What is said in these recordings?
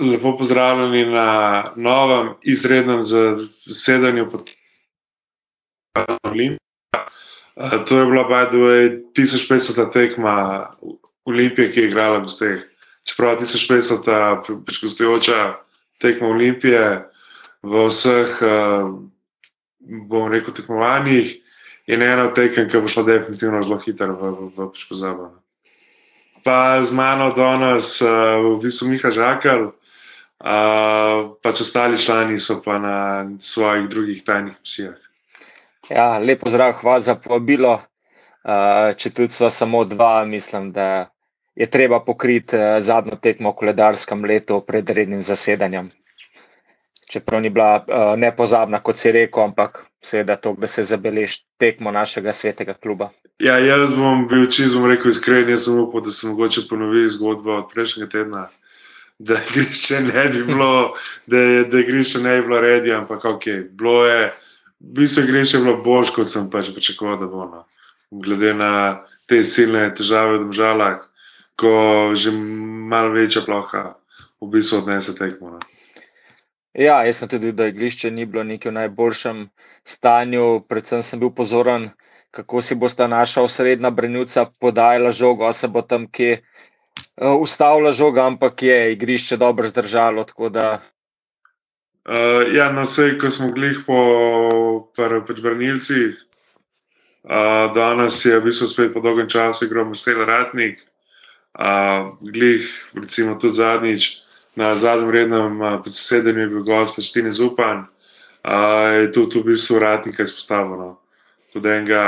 lepo pozdravljeni na novem izrednem zasedanju pod Olimpijom. To je bila, by the way, 1500 tekma Olimpije, ki je igrala v teh. Čeprav 1500 pričakujoča tekma Olimpije v vseh, bom rekel, tekmovanjih, je ena od tekem, ki bo šla definitivno zelo hitro v, v, v pozabo. Pa z mano danes v bistvu Miha Žakal, pač ostali člani so pa na svojih drugih tajnih misijah. Ja, lepo zdrav, hvala za povabilo. Če tudi smo samo dva, mislim, da je treba pokriti zadnjo tekmo v koledarskem letu pred rednim zasedanjem. Čeprav ni bila nepozabna, kot si rekel, ampak seveda to, da se zabeleži tekmo našega svetega kluba. Ja, jaz bom bil čisto rekel iskren, jaz sem upal, da se mogoče ponovi zgodba od prejšnjega tedna da igrišče ne bi bilo, da je, da igrišče ne bi bilo redi, ampak ok, bilo je, v bistvu igrišče bilo boljš, kot sem pač pričakoval, da bo. No. Glede na te silne težave v državah, ko že malo večja ploha v bistvu odnese tekmo. No. Ja, jaz sem tudi, da igrišče ni bilo v najboljšem stanju, predvsem sem bil pozoren, kako si bosta naša osrednja branilca podajala žogo, se bo tam kje ustavila žoga, ampak je igrišče dobro zdržalo. Da... Uh, ja, no, vse, ko smo glih po pač branilcih, uh, danes je v bistvu spet po dolgem času igral Marcel Ratnik, uh, glih, recimo tudi zadnjič, na zadnjem rednem predsedenju je bil gost Pačtine Zupan, uh, je tudi v bistvu Ratnika izpostavljeno. Tudi enega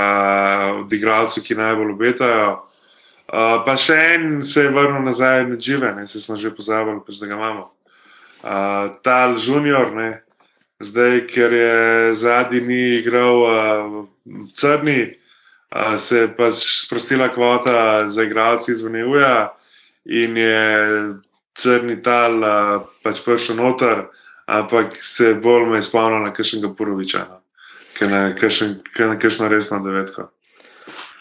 od igralcev, ki najbolj obetajo. Uh, pa še en se je vrnil nazaj na žive, ne, se smo že pozabili, pač, da ga imamo. Uh, Tal junior, ne, zdaj, ker je zadnji ni igral uh, crni, uh, se je pač sprostila kvota za igralce iz Venezuela in je crni tal uh, pač prišel noter, ampak se je bolj me spomnil na kakšnega Poroviča, no, ker na kakšno resno devetko.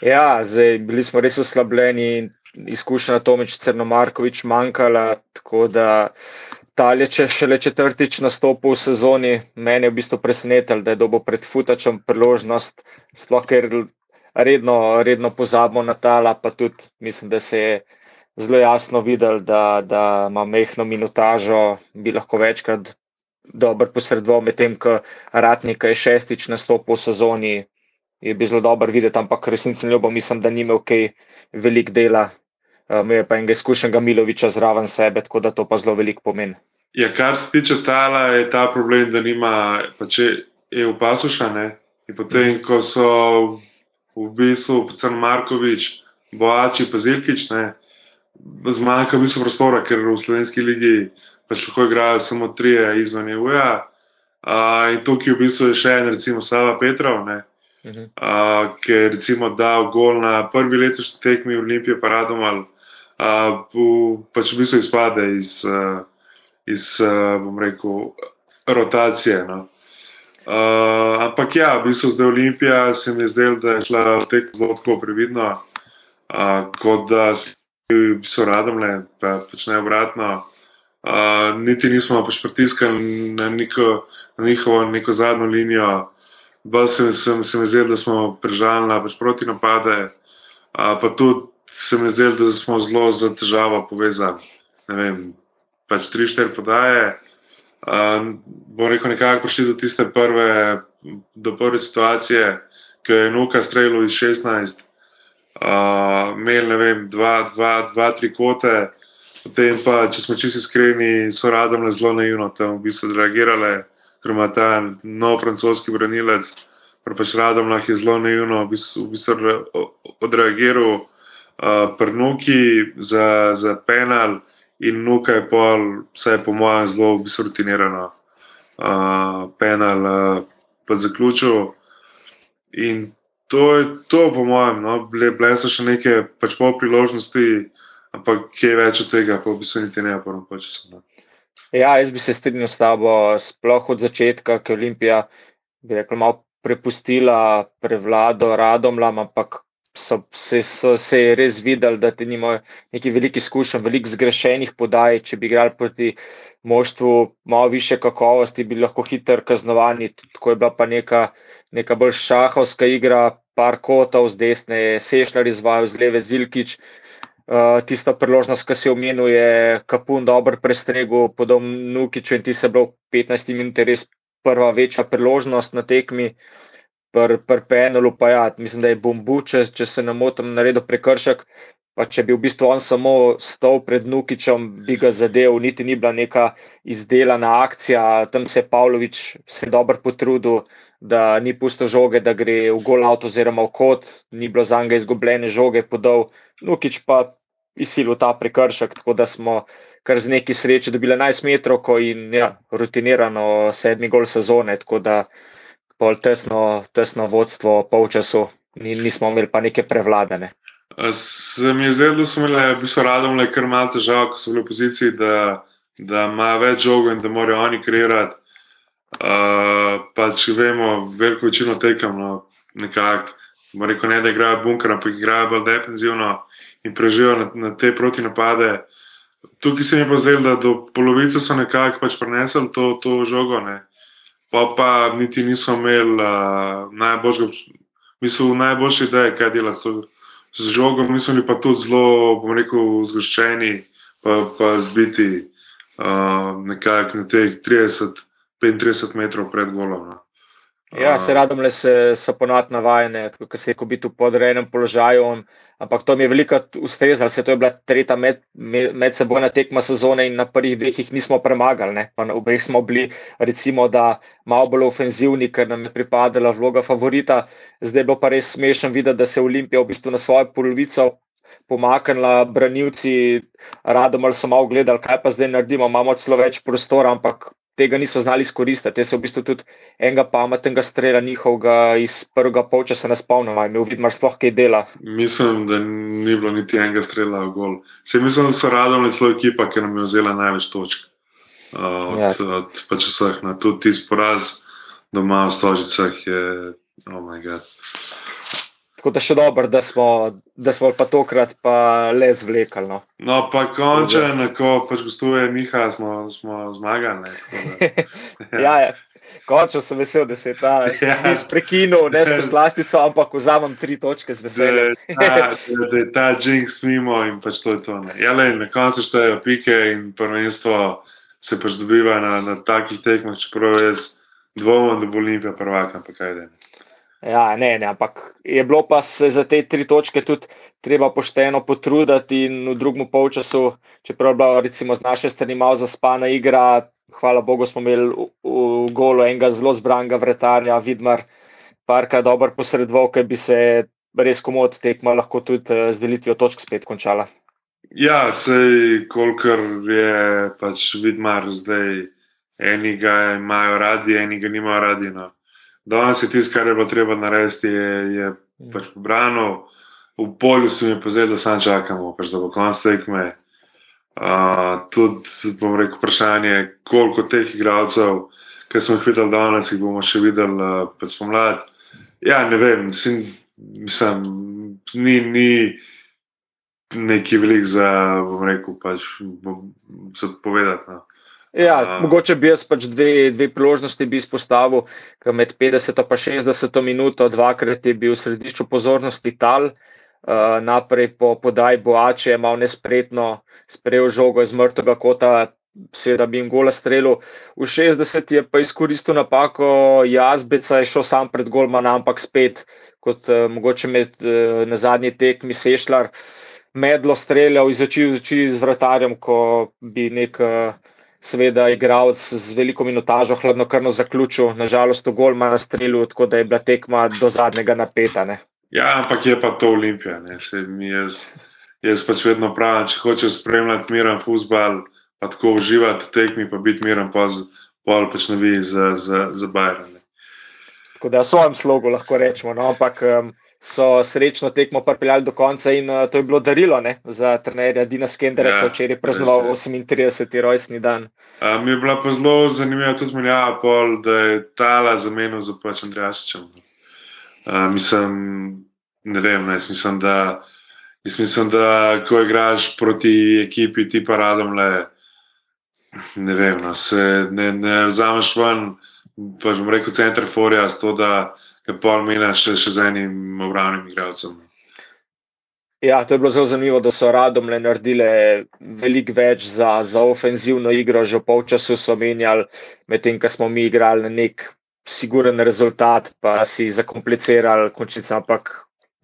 Ja, zdaj, bili smo res oslabljeni izkušnja Tomoč Crnomarkovič manjkala. Tako da Talje, če še le četrtič nastopil v sezoni, meni je v bistvu presenetil, da je dobil pred Futačem priložnost, sploh ker redno, redno pozabimo na Tala, pa tudi mislim, da se je zelo jasno videl, da, da ima mehno minutažo, bi lahko večkrat dobro posredoval, medtem ko Ratnika je šestič nastopil v sezoni je bilo zelo dobro videti, ampak resnici ljubo mislim, da ni imel kaj velik dela. Me je pa enega izkušenega Miloviča zraven sebe, tako da to pa zelo veliko pomeni. Ja, kar se tiče tala, je ta problem, da nima, pa če je v pasušane. In potem, ko so v bistvu predvsem Markovič, Boači, pa Zilkič, ne, zmanjka v bistvu prostora, ker v slovenski ligi pač lahko igrajo samo trije izven EU-ja. Uh, in tukaj v bistvu je še en, recimo Sava Petrov, ne, uh, je recimo dal gol na prvi letošnji tekmi v Olimpiji, pa radom ali uh, pač v bistvu izpade iz, uh, iz uh, bom rekel, rotacije. No. Uh, ampak ja, v bistvu zdaj Olimpija se mi je zdel, da je šla v tek zelo tako previdno, uh, kot da so radom le, pa počne obratno. Uh, niti nismo pač pritiskali na, na njihovo neko zadnjo linijo, bolj se, se, se mi zdi, da smo prežali na pač proti napade, pa tudi se mi zdi, da smo zelo za težavo povezani. Ne vem, pač tri, štiri podaje. Uh, bo rekel, nekako prišli do tiste prve, do prve situacije, ki je Nuka streljal iz 16, uh, imel ne vem, dva, dva, dva, tri kote, potem pa, če smo čisto iskreni, so radom le zelo naivno tam v bistvu reagirali ker ima ta nov francoski branilec, pač radom lahko je zelo naivno, v bistvu, v bistvu odreagiral uh, prnuki za, za penal in nuka je pol, vse po mojem, zelo v bistvu rutinirano uh, penal uh, pod zaključil. In to je to, po mojem, no, bile, bile so še neke pač pol priložnosti, ampak kaj več od tega, pa v bistvu niti ne, pa če sem. No. Ja, jaz bi se strinjal s tabo, sploh od začetka, ki je Olimpija rekel, malo prepustila prevlado radom, ampak so, se, so, se je res videli, da ti nimajo neki veliki izkušenj, veliko zgrešenih podaj. Če bi igrali proti moštvu malo više kakovosti, bi lahko hitro kaznovani. Tako je bila pa neka, neka bolj šahovska igra, par kotov z desne, sešljar izvajal z leve Zilkič. Uh, tista priložnost, ki se omenil, je Kapun dobro prestregel, podobno Nukiču in ti se bilo 15 minut res prva večja priložnost na tekmi. Pri pr penelu pa ja, mislim, da je bombu, če, če se ne motim, naredil prekršek. Pa če bi v bistvu on samo stal pred Nukičem, bi ga zadev, niti ni bila neka izdelana akcija. Tam se je Pavlović se dobro potrudil, da ni pusto žoge, da gre v gol avto oziroma v kot, ni bilo za njega izgubljene žoge podal. Nukič pa izsilil ta prekršek, tako da smo kar z neki sreče dobili 11 metrov in ja, rutinirano sedmi gol sezone. Tako da pol tesno, tesno vodstvo, polčasu, nismo imeli pa neke prevladane. Se mi je zdelo, da smo imeli, bi se radom le kar malo težav, ko so bili v poziciji, da, da ima več žogov in da morajo oni kreirati. Uh, pa če vemo, veliko večino tekam, no, nekako, ne da igrajo bunker, ampak igrajo bolj defensivno in preživijo na, na te proti napade. Tukaj se mi je pa zdelo, da do polovice so nekako pač prenesli to, to žogo. Ne pa pa niti niso imeli uh, najboljšega, mislim, najboljše ideje, kaj dela s, to, z žogom, mislim, pa tudi zelo, bom rekel, zgoščeni, pa, pa zbiti uh, nekako na teh 30-35 metrov pred golom. No. Ja, se radom le se, so ponad navajene, kako se je biti v podrejenem položaju. Ampak to mi je veliko ustrezalo, se to je bila tretja med, med, medsebojna tekma sezone in na prvih dveh jih nismo premagali. Ne? Pa na obeh smo bili, recimo, da malo bolj ofenzivni, ker nam je pripadala vloga favorita. Zdaj bo pa res smešen videti, da se je Olimpija v bistvu na svojo polovico pomaknila, branilci radom ali so malo gledali, kaj pa zdaj naredimo, imamo celo več prostora, ampak tega niso znali izkoristiti. Te so v bistvu tudi enega pametnega strela njihovega iz prvega polčasa ne spomnimo, imel vidno sploh kaj dela. Mislim, da ni bilo niti enega strela v gol. Se mislim, da so radovali celo ekipa, ki nam je vzela največ točk. Uh, od, ja. od pač vseh na tudi tisti poraz doma v Stožicah je, oh moj bog. Tako da še dobro, da smo, da smo pa tokrat pa le zvlekali. No, no pa končno, ko pač gostuje Miha, smo, smo zmagali. ja, ja. Končno sem vesel, da se je ta ja. prekinil, ne s plastico, ampak vzamem tri točke z veseljem. da, da je ta jinx mimo in pač to je to. Ja, le, na koncu štejejo pike in prvenstvo se pač dobiva na, na takih tekmah, čeprav jaz dvomim, da bo Olimpija prvaka, ampak kaj da. Ja, ne, ne, ampak je bilo pa se za te tri točke tudi treba pošteno potruditi in v drugem polčasu, čeprav je bila recimo z naše strani malo zaspana igra, hvala Bogu smo imeli v, v golo enega zelo zbranga vretarja, Vidmar, parka dobro posredoval, ker bi se res komod tekma lahko tudi eh, z delitvijo točk spet končala. Ja, sej kolikor je pač Vidmar zdaj, eni ga imajo radi, eni ga nimajo radi. No danes je tisto, kar je bilo treba narediti, je, je mm. pač pobrano. V polju se mi je pozelo, da sam čakamo, pač da bo konc tekme. Uh, tudi, bom rekel, vprašanje, koliko teh igralcev, ki smo jih videli danes, jih bomo še videli uh, pred spomladi. Ja, ne vem, mislim, mislim ni, ni neki velik za, bom rekel, pač, bom, za povedati. No. Ja, uh, mogoče bi jaz pač dve, dve priložnosti bi izpostavil, ker med 50 in 60 minuto dvakrat je bil v središču pozornosti tal. Uh, naprej po podaji Boače je malo nespretno sprejel žogo iz mrtvega kota, seveda bi jim gola strelil. V 60 je pa izkoristil napako Jazbeca, je šel sam pred Golmana, ampak spet, kot uh, mogoče med, uh, na zadnji tekmi Sešljar, medlo streljal iz oči v oči z vratarjem, ko bi nek. Uh, seveda igralec z veliko minutažo, hladno krno zaključil, nažalost, v gol ima na strelu, tako da je bila tekma do zadnjega napeta. Ne. Ja, ampak je pa to olimpija. Jaz, jaz pač vedno pravim, če hočeš spremljati miren futbal, pa tako uživati v tekmi, pa biti miren, pa ali pač ne vi za, za, za Bajrane. Tako da v svojem slogu lahko rečemo. No, ampak um, so srečno tekmo pripeljali do konca in uh, to je bilo darilo ne, za trenerja Dina Skendera, ja, ki je praznoval 38. rojstni dan. A, mi je bila pa zelo zanimiva tudi Miljava Pol, da je tala zamenil za pač Andrejašičem. Mislim, ne vem, ne, jaz mislim, da. Jaz mislim, da ko igraš proti ekipi, ti pa radom le, ne vem, no, se ne, ne vzameš ven, pa že rekel, center forja, s to, da je pol mina še, še z enim obravnim igralcem. Ja, to je bilo zelo zanimivo, da so radom le naredili veliko več za, za ofenzivno igro, že v polčasu so menjali, medtem ko smo mi igrali na nek siguren rezultat, pa si zakomplicirali končnico, ampak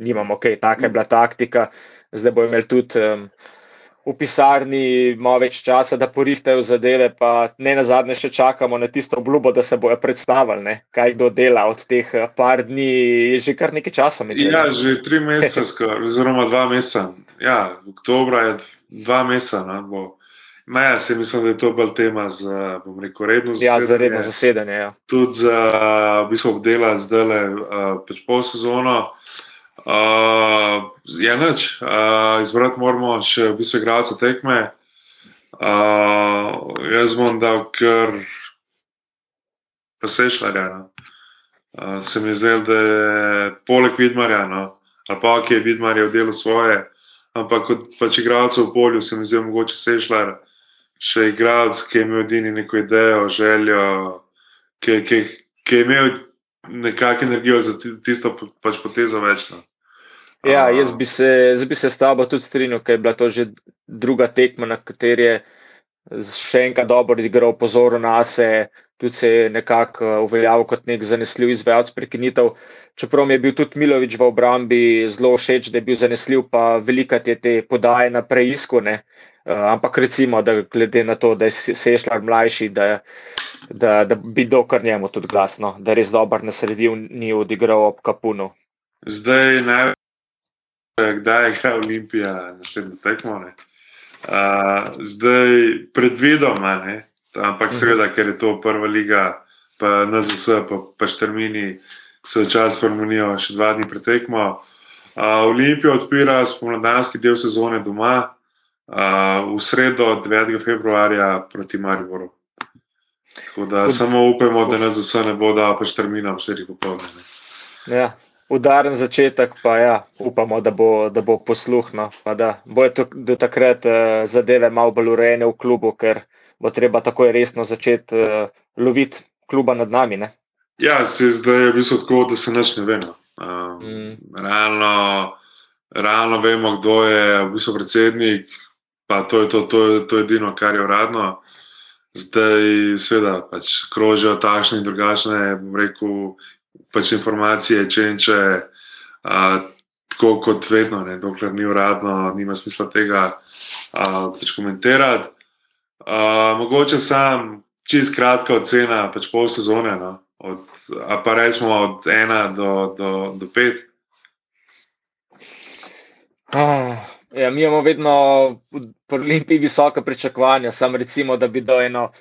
nimamo, ok, taka je bila taktika. Zdaj bo imel tudi um, v pisarni malo več časa, da porihtajo zadeve, pa ne na zadnje še čakamo na tisto obljubo, da se bojo predstavili, ne? kaj kdo dela od teh eh, par dni, je že kar nekaj časa. Ja, že tri mesece, oziroma dva meseca. Ja, oktobra je dva meseca. No, Maja, se mislim, da je to bolj tema za rekel, redno zasedanje. Ja, za redno zasedanje. Ja. Tudi za v bistvu obdela zdaj le uh, pač pol sezono. Uh, ja, neč. Uh, izbrati moramo še v bistvu igralce tekme. Uh, jaz bom dal kar presešljarja. No. Uh, se mi zdi, da je poleg vidmarja, no, ali pa ki je vidmar je v delu svoje, ampak kot pač igralce v polju, se mi zdi mogoče sešljar, še igralec, ki je imel edini neko idejo, željo, ki, ki, ki je imel nekakšno energijo za tisto pač potezo večno. Ja, jaz bi, se, jaz bi se s tabo tudi strinjal, ker je bila to že druga tekma, na kateri je še enkrat dobro igral, pozoril na sebe, tudi se je nekako eh, uveljavil kot nek zanesljiv izvajalec prekinitev. Čeprav mi je bil tudi Milovič v obrambi zelo všeč, da je bil zanesljiv, pa velika te, te podaje na preizku. Uh, ampak recimo, da glede na to, da je sešljal mlajši, da, da, da bi dokar njemu tudi glasno, da je res dober na sredini ni odigral ob kapunu. Zdaj največ kdaj je igral Olimpija, naslednjo tekmo. Uh, zdaj predvidoma, ne? ampak mhm. seveda, ker je to prva liga, pa NZS, pa, pa štrmini, se čas formulajo še dva dni pretekmo. Uh, Olimpija odpira spomladanski del sezone doma uh, v sredo 9. februarja proti Mariboru. Tako da samo upamo, da nas vse ne bo dal, pa štrmina v sredi popoldne. Ja, udaren začetek, pa ja, upamo, da bo, da bo posluhno, da bojo do takrat uh, zadeve malo bolj urejene v klubu, ker bo treba takoj resno začeti uh, loviti kluba nad nami. Ne? Ja, se zdaj je v bistvu tako, da se nič ne vemo. Um, mm. realno, realno vemo, kdo je v bistvu predsednik, pa to je to, to, je, to je edino, kar je uradno. Zdaj, seveda, pač krožijo takšne in drugačne, rekel, pač informacije, če in če, a, tako kot vedno, ne, dokler ni uradno, nima smisla tega a, pač komentirati. A, mogoče sam čist kratka ocena, pač pol sezone, no, od, a pa rečemo od ena do, do, do pet. Ah, ja, mi imamo vedno v Olimpiji visoke pričakovanja, samo recimo, da bi do eno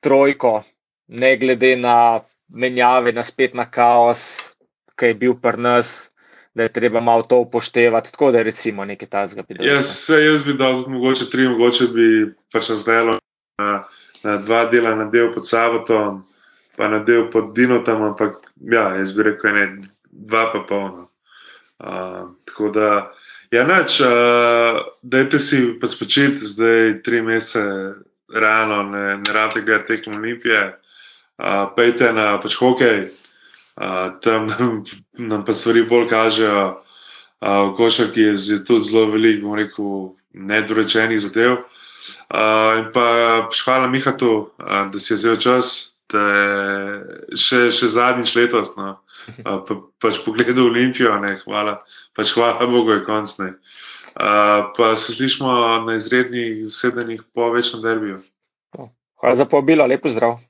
trojko, ne glede na menjave na spet na kaos, ki je bil pri nas, da je treba malo to upoštevati. Tako da je recimo nekaj tajnega. Jaz, jaz bi dal mogoče tri, mogoče bi pač zdelo na, na dva dela, na del pod Savotom, pa na del pod Dinotom, ampak ja, jaz bi rekel, ne, dva pa polno. Uh, tako da. Ja, nač, uh, dajte si pač spočiti, zdaj tri mesece, realno, ne, ne rabite gledati tekmo Olimpije. Uh, pejte na pač hokej, uh, tam nam, nam pa stvari bolj kažejo. Uh, v košarki je tudi zelo veliko, bomo rekel, nedorečenih zadev. Uh, in pa pač hvala Mihatu, uh, da si je vzel čas, da je še, še zadnjič letos. No. Uh, pa, pač pogledal Olimpijo, ne, hvala, pač hvala Bogu, je konc. Uh, pa se slišmo na izrednih zasedanjih po večnem derbiju. Hvala za povabilo, lepo zdrav.